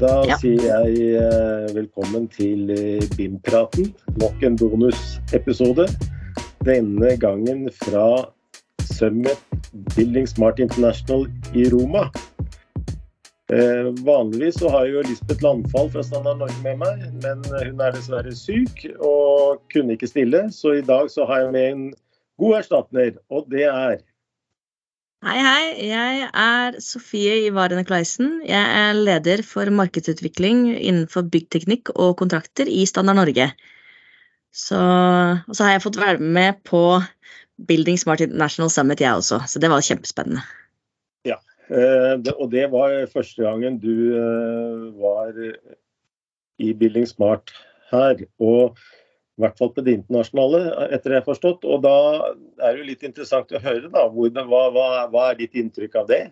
Da Ja. sier jeg eh, velkommen til eh, BIM-praten. Nok en bonusepisode. Denne gangen fra Summit Building Smart International i Roma. Eh, vanligvis så har jeg jo Lisbeth Landfall fra Standard Norge med meg, men hun er dessverre syk og kunne ikke stille. Så i dag så har jeg med en god erstatner, og det er Hei, hei. Jeg er Sofie Ivarene Kleisen. Jeg er leder for markedsutvikling innenfor byggteknikk og kontrakter i Standard Norge. Så, og så har jeg fått være med på Building Smart International Summit, jeg også. Så det var kjempespennende. Ja, og det var første gangen du eh, var i Building Smart her. Og i hvert fall på det internasjonale, etter det jeg har forstått. Og da er det jo litt interessant å høre, da. Hva, hva, hva er ditt inntrykk av det?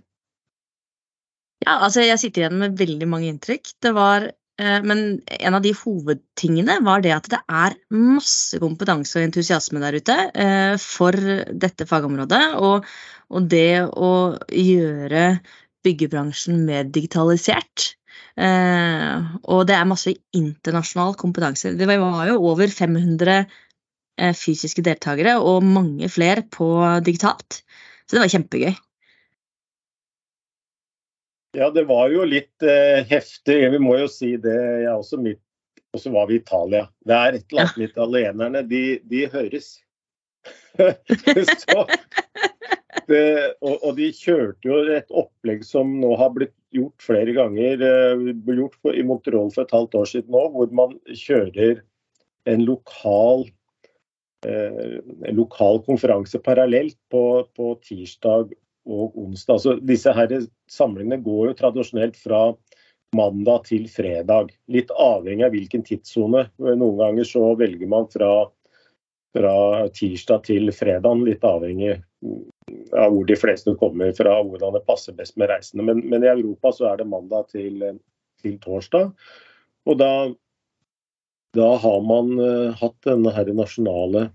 Ja, altså jeg sitter igjen med veldig mange inntrykk. Det var, eh, men en av de hovedtingene var det at det er masse kompetanse og entusiasme der ute eh, for dette fagområdet. Og, og det å gjøre byggebransjen mer digitalisert. Eh, og det er masse internasjonal kompetanse. Det var jo over 500 eh, fysiske deltakere og mange flere på digitalt. Så det var kjempegøy. Ja, det var jo litt eh, heftig. Vi må jo si det. Jeg også, midt, også var vi i Italia. Det er et eller annet med italienerne. De, de høres. Så, det, og, og de kjørte jo et opplegg som nå har blitt gjort flere ganger. eh, ble gjort for, i Montreal for et halvt år siden òg, hvor man kjører en lokal eh, en lokal konferanse parallelt på, på tirsdag og onsdag. Altså, disse her samlingene går jo tradisjonelt fra mandag til fredag. Litt avhengig av hvilken tidssone. Noen ganger så velger man fra, fra tirsdag til fredag, litt avhengig av hvor de fleste kommer fra, hvordan det passer best med reisende. Men, men i Europa så er det mandag til, til torsdag. Og da, da har man eh, hatt denne her nasjonale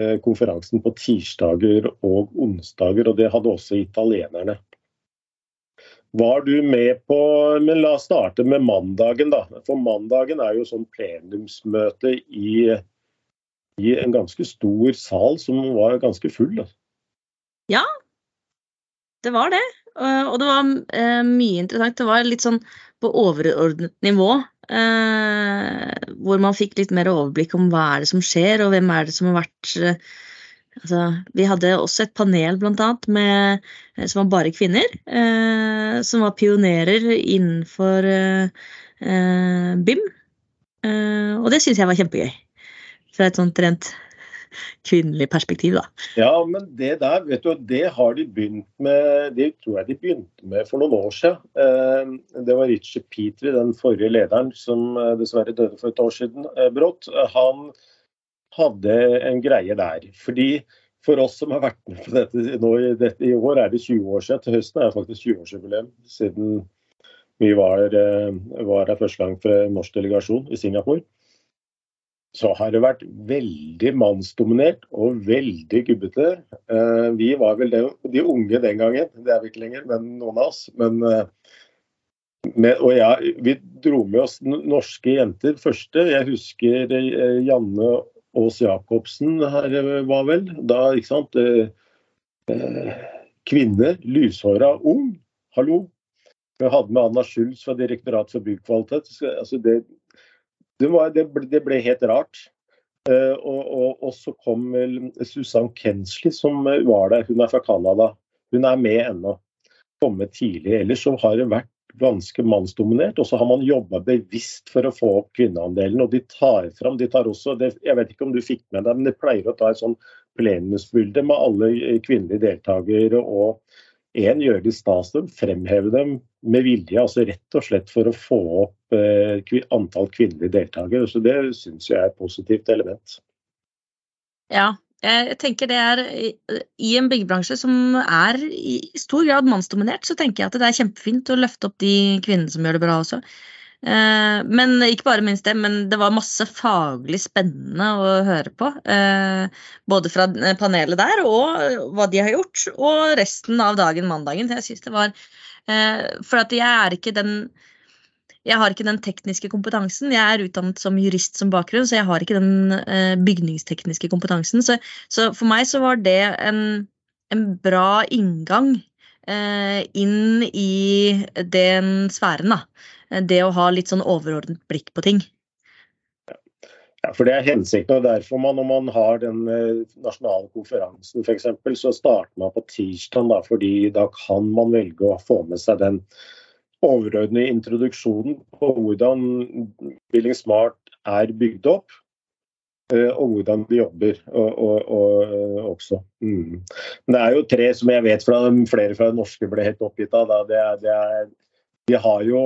eh, konferansen på tirsdager og onsdager, og det hadde også italienerne. Var du med på Men la oss starte med mandagen, da. For mandagen er jo sånn plenumsmøte i, i en ganske stor sal som var ganske full. Ja, det var det. Og det var eh, mye interessant. Det var litt sånn på overordnet nivå. eh, hvor man fikk litt mer overblikk om hva er det som skjer, og hvem er det som har vært eh, altså, Vi hadde også et panel blant annet med, som var bare kvinner. eh, som var pionerer innenfor eh, BIM. Eh, og det syns jeg var kjempegøy. Fra et sånt rent kvinnelig perspektiv, da. Ja, men det der, vet du, det har de begynt med Det tror jeg de begynte med for noen år siden. Eh, Det var Richard Petrie, den forrige lederen, som eh, dessverre døde for et år siden eh, brått. Han hadde en greie der. Fordi for oss som har vært med på dette nå i, dette, i år, er det 20 år siden. Til høsten er det faktisk 20-årsjubileum siden vi var, var der første gang for norsk delegasjon i Singapore så har det vært veldig mannsdominert og veldig gubbete. Eh, vi var vel de, de unge den gangen, det er vi ikke lenger, men noen av oss. Men, eh, med, og ja, vi dro med oss norske jenter første. Jeg husker eh, Janne Aas Jacobsen her var vel da, ikke sant. Kvinne, lyshåra, ung. Hallo. Vi hadde med Anna Schulz fra Direktoratet for byggkvalitet. Altså det, det, var, det, ble, det ble helt rart. Eh, og, og, og så kom vel Susann Kensley som eh, var der. Hun er fra Canada. Hun er med ennå. Kommet tidlig. Ellers så har det vært ganske mannsdominert. Og så har man jobba bevisst for å få opp kvinneandelen. Og de tar fram de tar også, det, Jeg vet ikke om du fikk med deg, men de pleier å ta et sånn plenumsbilde med alle eh, kvinnelige deltakere. og en gjør det stas dem, fremheve dem med vilje, altså rett og slett for å få opp eh, antall kvinnelige deltakere. Så Det syns jeg er et positivt element. Ja, jeg tenker det er i en byggebransje som er i stor grad mannsdominert, så tenker jeg at det er kjempefint å løfte opp de kvinnene som gjør det bra også. Eh, Men ikke bare minst det, men det var masse faglig spennende å høre på. eh, Både fra panelet der og hva de har gjort, og resten av dagen mandagen. Jeg synes det var eh, For at jeg er ikke den jeg har ikke den tekniske kompetansen. Jeg er utdannet som jurist som bakgrunn, så jeg har ikke den eh, bygningstekniske kompetansen. Så, så, for meg så var det en, en bra inngang eh, inn i den sfæren, da. Det å ha litt sånn overordnet blikk på ting. Ja, for Det er hensikten. og derfor man, Når man har den eh, nasjonale konferansen f.eks., så starter man på tirsdag. Da, fordi da kan man velge å få med seg den overordnede introduksjonen på hvordan Billing Smart er bygd opp. Eh, og hvordan de jobber og, og, og eh, også. Mm. Det er jo tre som jeg vet fra flere fra det norske ble helt oppgitt av. Det er, det er, de har jo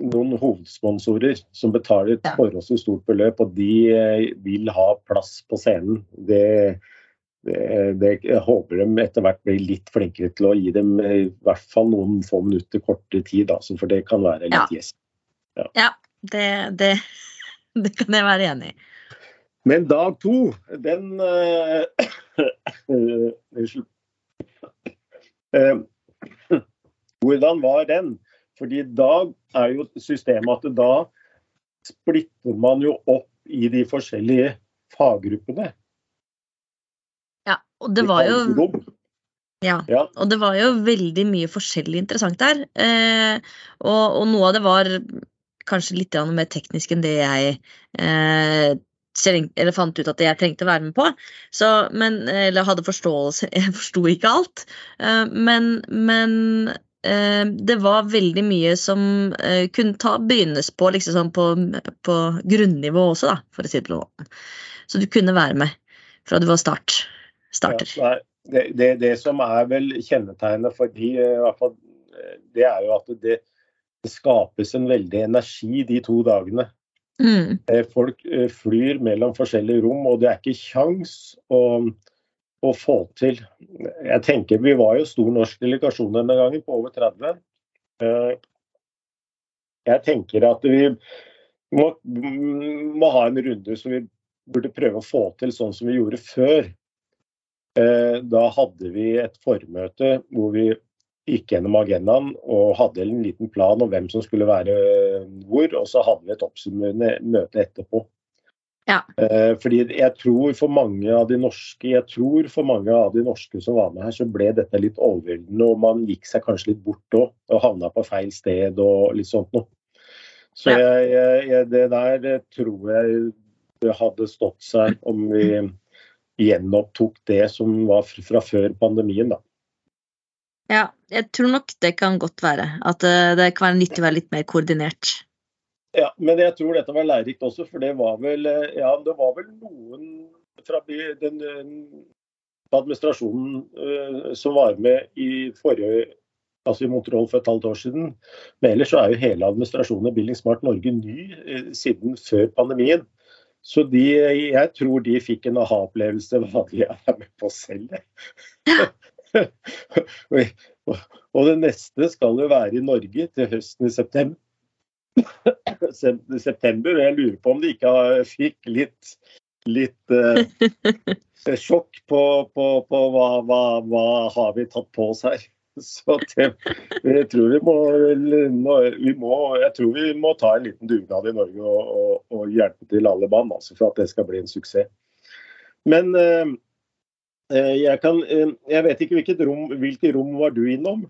noen hovedsponsorer som betaler et forholdsvis stort beløp, og de eh, vil ha plass på scenen. Det, det, det, jeg håper de etter hvert blir litt flinkere til å gi dem i hvert fall noen få minutter kortere tid, altså, for det kan være litt ja. gjest. Ja, ja det, det, det, kan jeg være enig i. Men dag to, den Unnskyld. Uh, uh, hvordan var den? Fordi da er jo systemet at da splitter man jo opp i de forskjellige faggruppene. Ja, og det var jo ja, ja, og det var jo veldig mye forskjellig interessant der. Eh, og, og, noe av det var kanskje litt mer teknisk enn det jeg eh, eller fant ut at jeg trengte å være med på. Så, men, eller hadde forståelse Jeg forsto ikke alt. Eh, men, men det var veldig mye som eh, kunne ta, begynnes på, liksom sånn på, på grunnivå også, da, for å si det på den Så du kunne være med fra du var start, starter. Ja, det, det, det, som er vel kjennetegnet for de, eh, i hvert fall, det er jo at det, det skapes en veldig energi de to dagene. Mm. Folk flyr mellom forskjellige rom, og det er ikke kjangs å å få til. Jeg tenker Vi var jo stor norsk delegasjon denne gangen, på over 30. Eh, jeg tenker at vi må, må ha en runde som vi burde prøve å få til sånn som vi gjorde før. Eh, da hadde vi et formøte hvor vi gikk gjennom agendaen og hadde en liten plan om hvem som skulle være hvor. Og så hadde vi et oppsummerende møte etterpå. Ja. Eh, fordi jeg tror for mange av de norske jeg tror for mange av de norske som var med her, så ble dette litt overveldende. Og man gikk seg kanskje litt bort òg, og havna på feil sted og litt sånt noe. Så jeg, jeg, det der tror jeg det hadde stått seg om vi gjenopptok det som var fra før pandemien, da. Ja, jeg tror nok det kan godt være. At eh, det kan være nyttig å være litt mer koordinert. Ja, men jeg tror dette var lærerikt også, for det var vel, eh, ja, det var vel noen fra den administrasjonen uh, som var med i forrige altså i Montreal for et halvt år siden. Men ellers så er jo hele administrasjonen i Building Smart Norge ny uh, siden før pandemien. Så de, jeg tror de fikk en aha-opplevelse hva de er med på selv. og det neste skal jo være i Norge til høsten i september september. Og jeg lurer på om de ikke fikk litt, litt uh, sjokk på, på, på hva, hva, hva, har vi tatt på oss her. Så det, jeg tror vi må, vi må, jeg tror vi må ta en liten dugnad i Norge og, og, og hjelpe til alle mann altså, for at det skal bli en suksess. Men eh jeg, kan, jeg vet ikke hvilket rom, hvilke rom var du innom?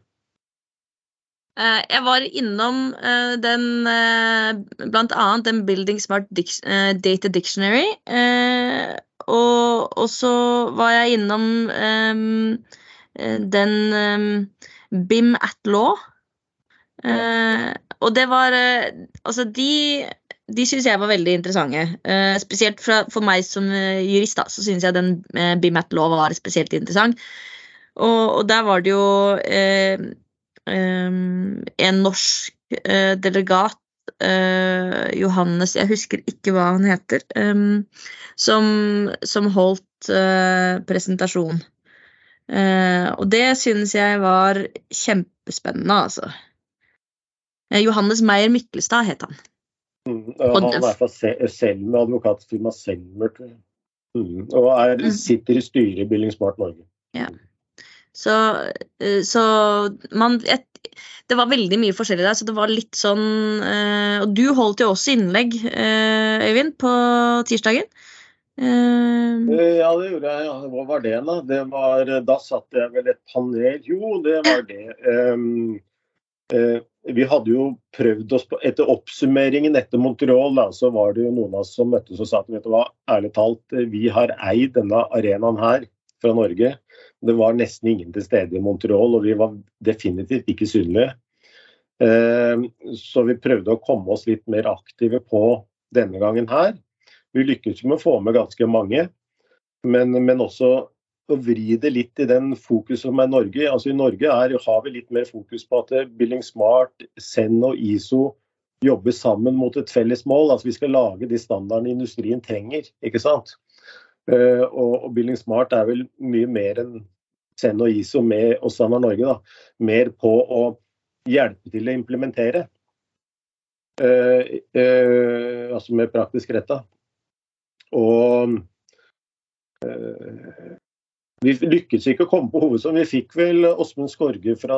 Eh, jeg var innom uh, den uh, blant annet den Building Smart uh, Data Dictionary. og, og så var jeg innom um, den um, BIM at law. og det var Altså, de, de syns jeg var veldig interessante. spesielt fra, for meg som jurist, da, så syns jeg den BIM at law var spesielt interessant. Og, og der var det jo Ehm, en norsk eh, delegat Uh, Johannes, jeg husker ikke hva han heter, som, som, holdt presentasjon. Og det synes jeg var kjempespennende, altså. Johannes Meyer Myklestad het han. Mm, han er fra Selmer, advokatfirma Selmer. Mm, og er, mm. sitter i styret i Billingsmart Norge. Ja. Så, eh, så man, jeg, det var veldig mye forskjellig der, så det var litt sånn eh, Og du holdt jo også innlegg, eh, Øyvind, på tirsdagen. Ja, det gjorde jeg. Ja. Hva var det, da? Det var, da satt jeg vel et panel Jo, det var det. Um, uh, vi hadde jo prøvd oss på Etter oppsummeringen etter Montreal, da, så var det jo noen av oss som møttes og sa at vet du hva, ærlig talt, vi har eid denne arenaen her fra Norge. Det var nesten ingen til stede i Montreal, og vi var definitivt ikke synlige. Eh, så vi prøvde å komme oss litt mer aktive på denne gangen her. Vi lykkes med å få med ganske mange, men, men også å vri det litt i den fokus som er Norge. Altså I Norge er, har vi litt mer fokus på at Billing Smart, Zen og ISO jobber sammen mot et felles mål. Altså Vi skal lage de standardene industrien trenger. ikke sant? Uh, og, og Building Smart er vel mye mer enn Zen og ISO med, og Standard Norge. da, Mer på å hjelpe til å implementere. Uh, uh, altså med praktisk retta. Og vi lykkes ikke å komme på hovedscenen. Vi fikk vel Åsmund Skorge fra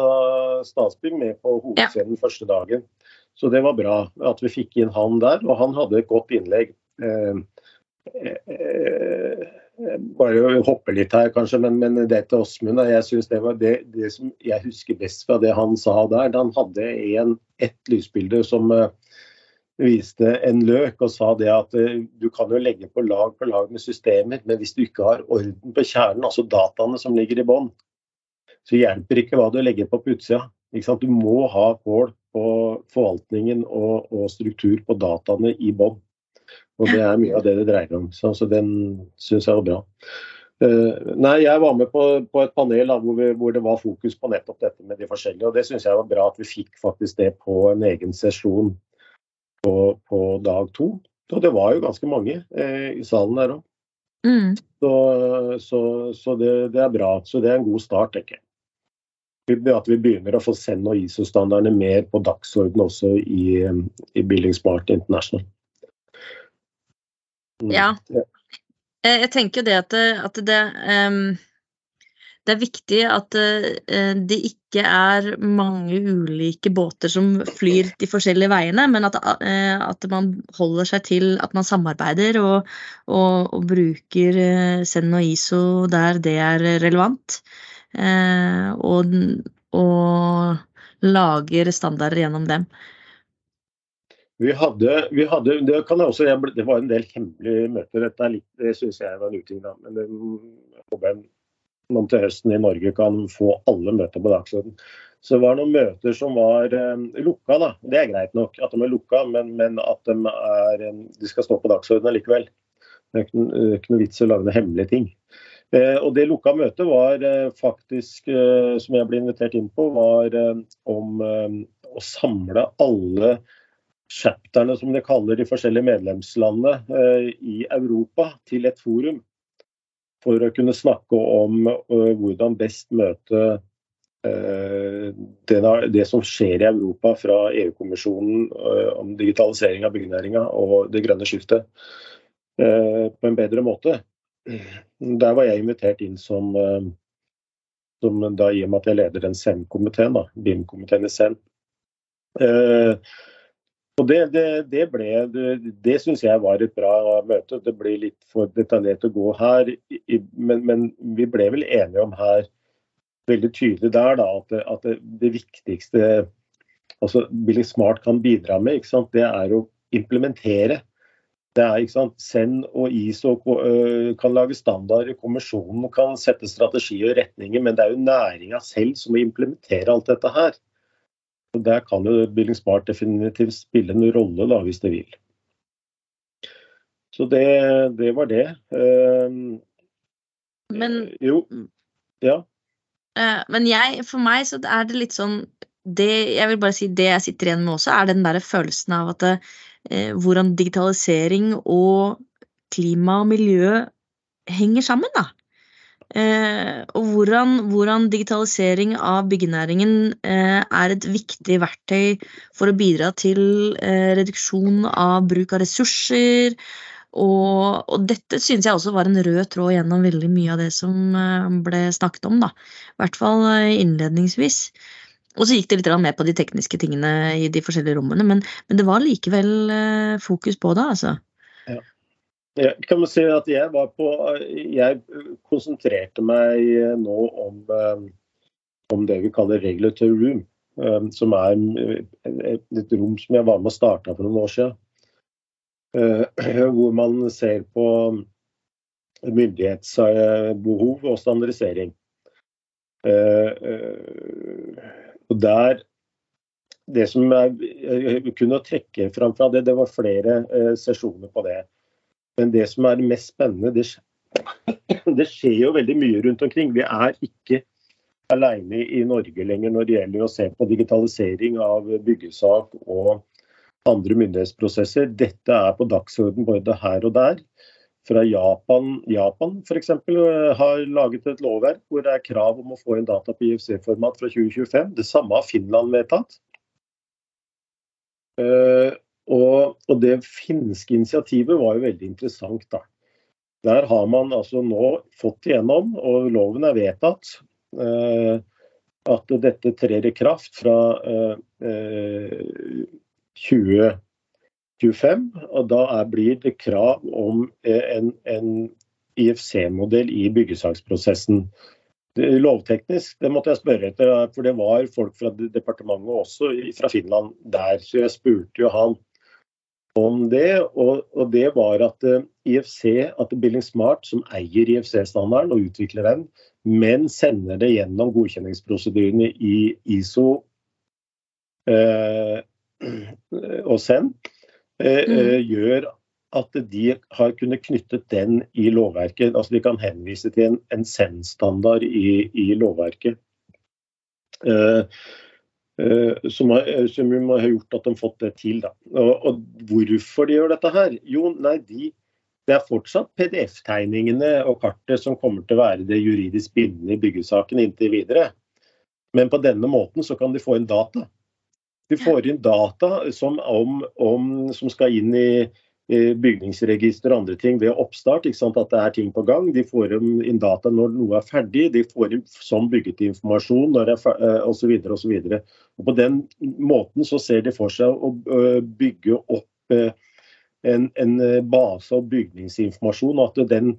Statsbygg med på hovedscenen ja. første dagen. Så det var bra at vi fikk inn han der, og han hadde et godt innlegg. Eh, bare hoppe litt her, kanskje, men, men det til Åsmund Jeg synes det var det, det, som jeg husker best fra det han sa der. Da han hadde en, ett lysbilde som uh, viste en løk og sa det at du kan jo legge på lag på lag med systemer, men hvis du ikke har orden på kjernen, altså dataene som ligger i bånn, så hjelper ikke hva du legger på på utsida. Du må ha kål på forvaltningen og, og struktur på dataene i bånn. Og det er mye av det det dreier om. Så, så den syns jeg var bra. Uh, nei, Jeg var med på, på et panel da, hvor, vi, hvor, det var fokus på nettopp dette med de forskjellige. og Det syns jeg var bra at vi fikk faktisk det på en egen sesjon på, på dag to. Og det var jo ganske mange uh, i salen der òg. Mm. Så, så, så det, det, er bra. Så det er en god start, tenker jeg. At vi begynner å få Zen og ISO-standardene mer på dagsorden også i, i Building Smart International. Mm. Ja. Eh, jeg tenker jo det at, at det, um, det er viktig at uh, det ikke er mange ulike båter som flyr de forskjellige veiene, men at, uh, at man holder seg til at man samarbeider og, og, og bruker uh, Send og ISO der det er relevant. og, og lager standarder gjennom dem. Vi hadde, vi hadde, det, også, det var en del hemmelige møter. Dette litt, det syns jeg var en uting. Da. Men det, håper jeg man til høsten i Norge kan få alle møter på dagsordenen. Så det var noen møter som var eh, lukka. da. Det er greit nok at de er lukka, men, men at de, er, eh, de skal stå på dagsordenen likevel. Det er ikke, ikke noe vits i å lage noen hemmelige ting. Eh, og Det lukka møtet var eh, faktisk, eh, som jeg ble invitert inn på, var om å samle alle chapterne, som de kaller de forskjellige medlemslandene eh, i Europa, til et forum. For å kunne snakke om eh, hvordan best møte eh, det, som skjer i Europa fra EU-kommisjonen om digitalisering av byggenæringa og det grønne skiftet på en bedre måte. Der var jeg invitert inn som, som da, i og med at jeg leder den SEM-komiteen, BIM-komiteen i SEM. Og Det, det, det, det, syns jeg var et bra møte. Det ble litt for detaljert å gå her. Men, men vi ble vel enige om her veldig tydelig der da, at, at det, viktigste altså Billing Smart kan bidra med, det er å implementere. Det er, ikke sant, Send og ISO øh, kan lage standarder, kommisjonen kan sette strategi og retninger, men det er jo næringa selv som må implementere alt dette her. Der kan jo Building Smart definitivt spille en rolle, da, hvis det vil. Så det, det var det. Uh, men Jo. Ja. Uh, men jeg, for meg så er det litt sånn det, Jeg vil bare si det jeg sitter igjen med også, er den der følelsen av at det, eh, hvordan digitalisering og klima og miljø henger sammen, da. Eh, og hvordan, hvordan, digitalisering av byggenæringen eh, er et viktig verktøy for å bidra til eh, reduksjon av bruk av ressurser. Og, og dette synes jeg også var en rød tråd gjennom veldig mye av det som ble snakket om. da, I hvert fall innledningsvis. og så gikk det litt mer på de tekniske tingene i de forskjellige rommene, men, men det var likevel eh, fokus på det, altså. Ja. Ja, kan si at jeg var på Jeg konsentrerte meg nå om, om det vi kaller regulatory room. Som er et rom som jeg var med og starta for noen år siden. Hvor man ser på myndighetsbehov og standardisering. Og der Det som jeg kunne trekke fram fra det, det var flere eh, sesjoner på det. Men det som er mest spennende, det, det skjer jo veldig mye rundt omkring. Vi er ikke alene i Norge lenger når det gjelder å se på digitalisering av byggesak og andre myndighetsprosesser. Dette er på dagsorden både her og der fra Japan, Japan f.eks. Eh, har laget et lovverk hvor det er krav om å få en data på IFC-format fra 2025. Det samme har Finland vedtatt. Og, og, det finske initiativet var jo veldig interessant. da. Der har man altså nå fått igjennom, og loven er vedtatt, eh, at dette trer i kraft fra eh, 2025. og da er, blir det krav om eh, en, en IFC-modell i byggesaksprosessen. Lovteknisk, det måtte jeg spørre etter, for det var folk fra departementet også fra Finland der. Så jeg spurte jo han om det, og, og det var at uh, eh, IFC, at Billing Smart, som eier IFC-standarden og utvikler den, men sender det gjennom godkjenningsprosedyrene i ISO uh, og SEN, uh, mm. Eh, gjør at de har kunnet knyttet den i lovverket. Altså de kan henvise til en, en SEN-standard i, i, lovverket. Uh, som, har, som har, gjort at de har fått det til. Og, og, hvorfor de gjør dette her? Jo, nei, de, det er fortsatt PDF-tegningene og kartet som kommer til å være det juridisk bindende i byggesaken inntil videre. Men på denne måten så kan de få inn data. De får inn data som, om, om, som skal inn i bygningsregister og andre ting ved oppstart. At det er ting på gang. De får inn data når noe er ferdig. De får inn som bygget informasjon osv. Eh, osv. På den måten så ser de for seg å bygge opp eh, en, en base av bygningsinformasjon. og at den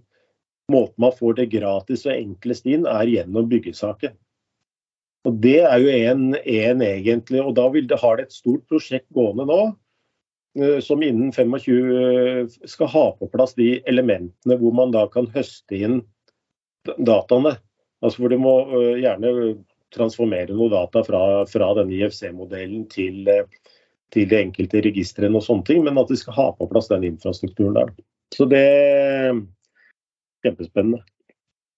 måten man får det gratis og enklest inn, er gjennom byggesaken. Og Det er jo en, en egentlig, og da vil det, har det et stort prosjekt gående nå eh, som innen 25 eh, skal ha på plass de elementene hvor man da kan høste inn dataene. Altså hvor du må eh, gjerne transformere noe data fra, fra denne IFC-modellen til, til, de enkelte registrene og sånne ting, men at de skal ha på plass den infrastrukturen der. Så det er kjempespennende.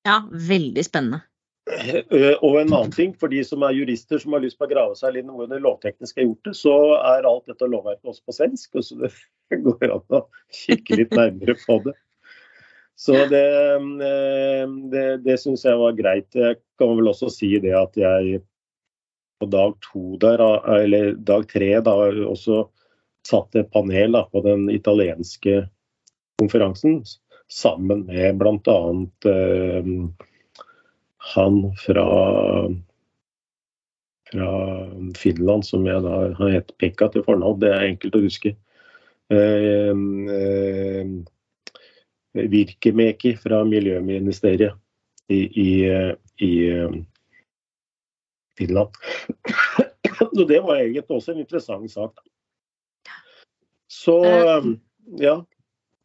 Ja, veldig spennende. Eh, og en annen ting, for de som er jurister som har lyst på å grave seg litt noe det lovtekniske har gjort det, så er alt dette lovverket også på svensk. og så Det går an å kikke litt nærmere på det. Så det, eh, det, det syns jeg var greit. Jeg kan vel også si det at jeg på dag to der, eller dag tre, da også satt et panel da, på den italienske konferansen sammen med bl.a. Eh, han fra, fra Finland, som jeg da har hett Pekka til fornavn, det er enkelt å huske. Eh, eh, Virkemeki fra Miljøministeriet i, i, i Finland. Det var egentlig også en interessant sak. Så eh, ja.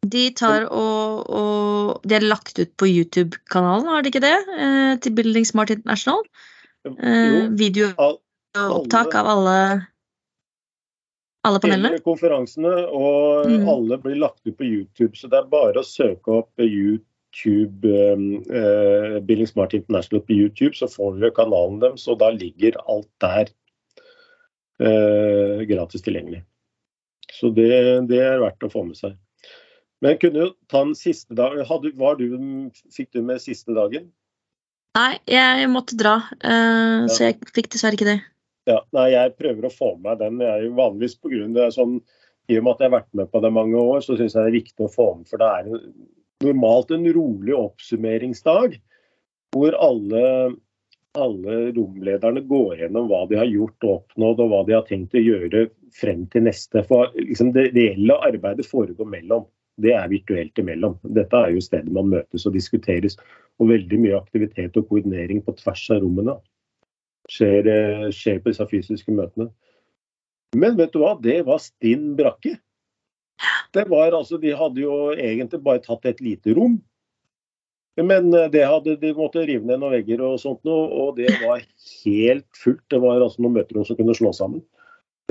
De tar og, og De er lagt ut på YouTube-kanalen, har de ikke det? Eh, til Building Smart International. Eh, Videoopptak av alle alle panelene? konferansene, og mm. alle blir lagt ut på YouTube. Så det er bare å søke opp YouTube eh, Building Smart International på YouTube, så får dere kanalen deres, og da ligger alt der eh, gratis tilgjengelig. Så det, det er verdt å få med seg. Men kunne du ta den siste dag. Hadde, du, fikk du med siste dagen? Nei, jeg måtte dra, uh, ja. så jeg fikk dessverre ikke det. Ja, nei, Jeg prøver å få med den. Jeg er jo vanligvis på grunn av sånn, I og med at jeg har vært med på det mange år, så syns jeg det er viktig å få med. For det er normalt en rolig oppsummeringsdag hvor alle alle romlederne går gjennom hva de har gjort og oppnådd, og hva de har tenkt å gjøre frem til neste. For liksom, Det reelle arbeidet foregår mellom. Det er virtuelt imellom. Dette er jo stedet man møtes og diskuteres. Og veldig mye aktivitet og koordinering på tvers av rommene skjer, eh, skjer på disse fysiske møtene. Men vet du hva, det var stinn brakke. Det var altså, De hadde jo egentlig bare tatt et lite rom. Men eh, det hadde, de måtte rive ned noen vegger og sånt noe, og det var helt fullt. Det var altså noen møterom som kunne slå sammen.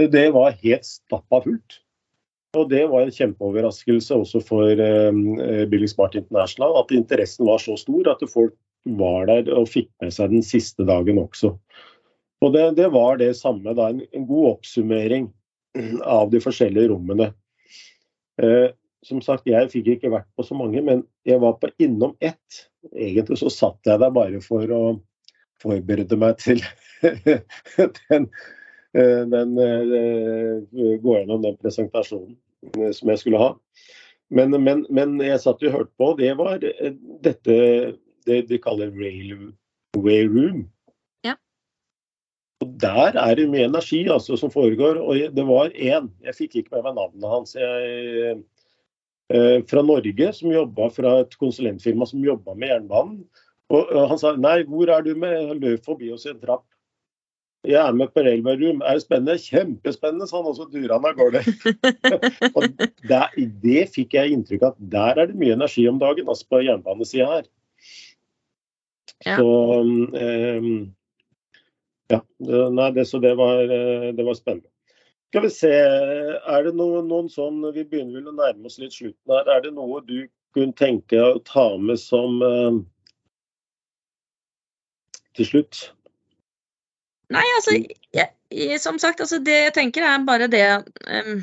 Det, var helt stappa fullt. Og det var en kjempeoverraskelse også for eh, Billy Smart International at interessen var så stor at folk var der og fikk med seg den siste dagen også. Og det, det var det samme, da, en, en, god oppsummering av de forskjellige rommene. Eh, som sagt, jeg fikk ikke vært på så mange, men jeg var på innom ett. Egentlig så satt jeg der bare for å forberede meg til den, eh, den, eh, gå gjennom den presentasjonen eh, som jeg skulle ha. Men, men, men jeg satt og hørte på. Det var dette det de kaller railway room. Og Der er det mye energi altså, som foregår. og Det var én, jeg fikk ikke med meg navnet hans, jeg, eh, fra Norge, som jobba fra et konsulentfirma som jobba med jernbanen. Og, og, Han sa nei, hvor er du med? Løp forbi oss i en trapp. Jeg er med på Room. Er det spennende? Kjempespennende, sa han, og så durer han av gårde. og der, det fikk jeg inntrykk av at der er det mye energi om dagen, altså på jernbanesida her. Ja. Så um, ja, nei, det, så det var, eh, det var, spennende. Skal vi se, er det noen, noen sånn Vi begynner vel å nærme oss litt slutten her. Er det noe du kunne tenke å ta med som uh, til slutt? Nei, altså jeg, jeg, Som sagt, altså, det jeg tenker er bare det um,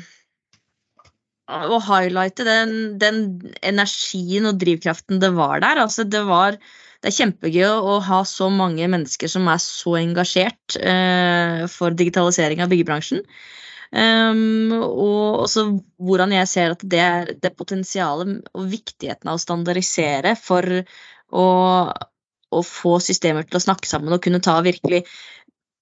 Å highlighte den, den, energien og drivkraften det var der. Altså, det var det er kjempegøy å ha så mange mennesker som er så engasjert uh, for digitalisering av byggebransjen. Um, og også hvordan jeg ser at det er det potensialet og viktigheten av å standardisere for å, å få systemer til å snakke sammen og kunne ta virkelig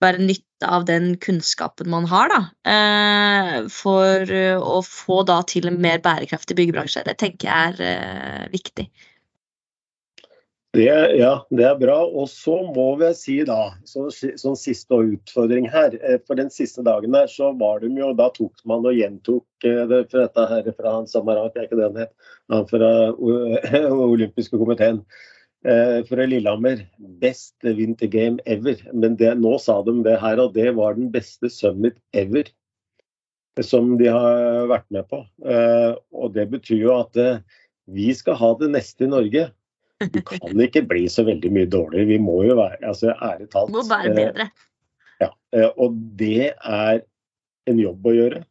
være nytte av den kunnskapen man har, da. Eh, for å få da til en mer bærekraftig byggebransje. Det tenker jeg er eh, viktig. Det, ja, det er bra. Og så må vi si da, så, sånn siste utfordring her. Eh, for den siste dagen her så var det jo, da tok man og gjentok eh, det fra dette her fra han Samarak, er ikke det han het, han fra olympiske komiteen. Eh, fra Lillehammer. Best winter game ever. Men det, nå sa de det her, og det var den beste summit ever som de har vært med på. Og det betyr jo at vi skal ha det neste i Norge. Du kan ikke bli så veldig mye dårligere. Vi må jo være altså ærlig talt Må være eh, bedre. Ja, eh, og det er en jobb å gjøre.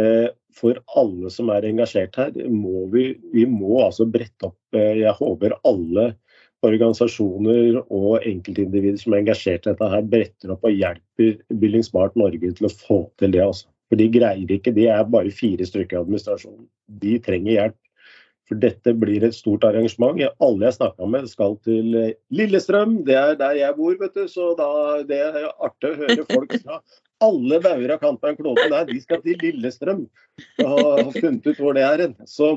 Eh, for alle som er engasjert her, må vi, vi må altså brette opp Jeg håper alle organisasjoner og enkeltindivider som er engasjert i dette, her, bretter opp og hjelper Building Smart Norge til å få til det. Også. For de greier ikke, de er bare fire stykker i administrasjonen. De trenger hjelp. For dette blir et stort arrangement. Alle jeg snakka med skal til Lillestrøm, det er der jeg bor, vet du. Så da, det er artig å høre folk fra alle bauger av kant på en klode. Nei, de skal til Lillestrøm og har funnet ut hvor det er hen. Så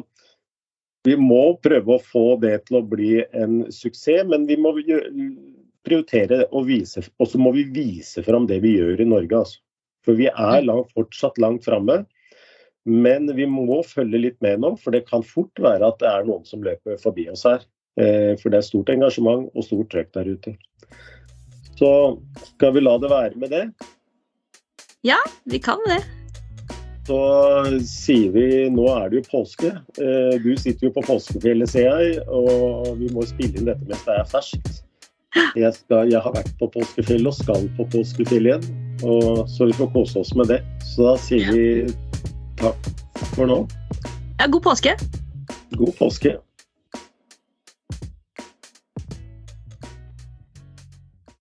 vi må prøve å få det til å bli en suksess, men vi må prioritere og vise, og så må vi vise fram det vi gjør i Norge. Altså. For vi er mm. langt, fortsatt langt framme. Men vi må følge litt med nå, for det kan fort være at det er noen som løper forbi oss her. Eh, for det er stort engasjement og stort trøkk der ute. Så skal vi la det være med det? Ja, vi kan det. Så sier vi nå er det jo påske. Eh, du sitter jo på påskefjellet, ser jeg, og vi må spille inn dette mens det er ferskt. Jeg, skal, jeg, har vært på påskefjellet og skal på påskefjellet igjen. Og så vi får kose oss med det. Så da sier vi takk for nå. Ja, god påske. God påske.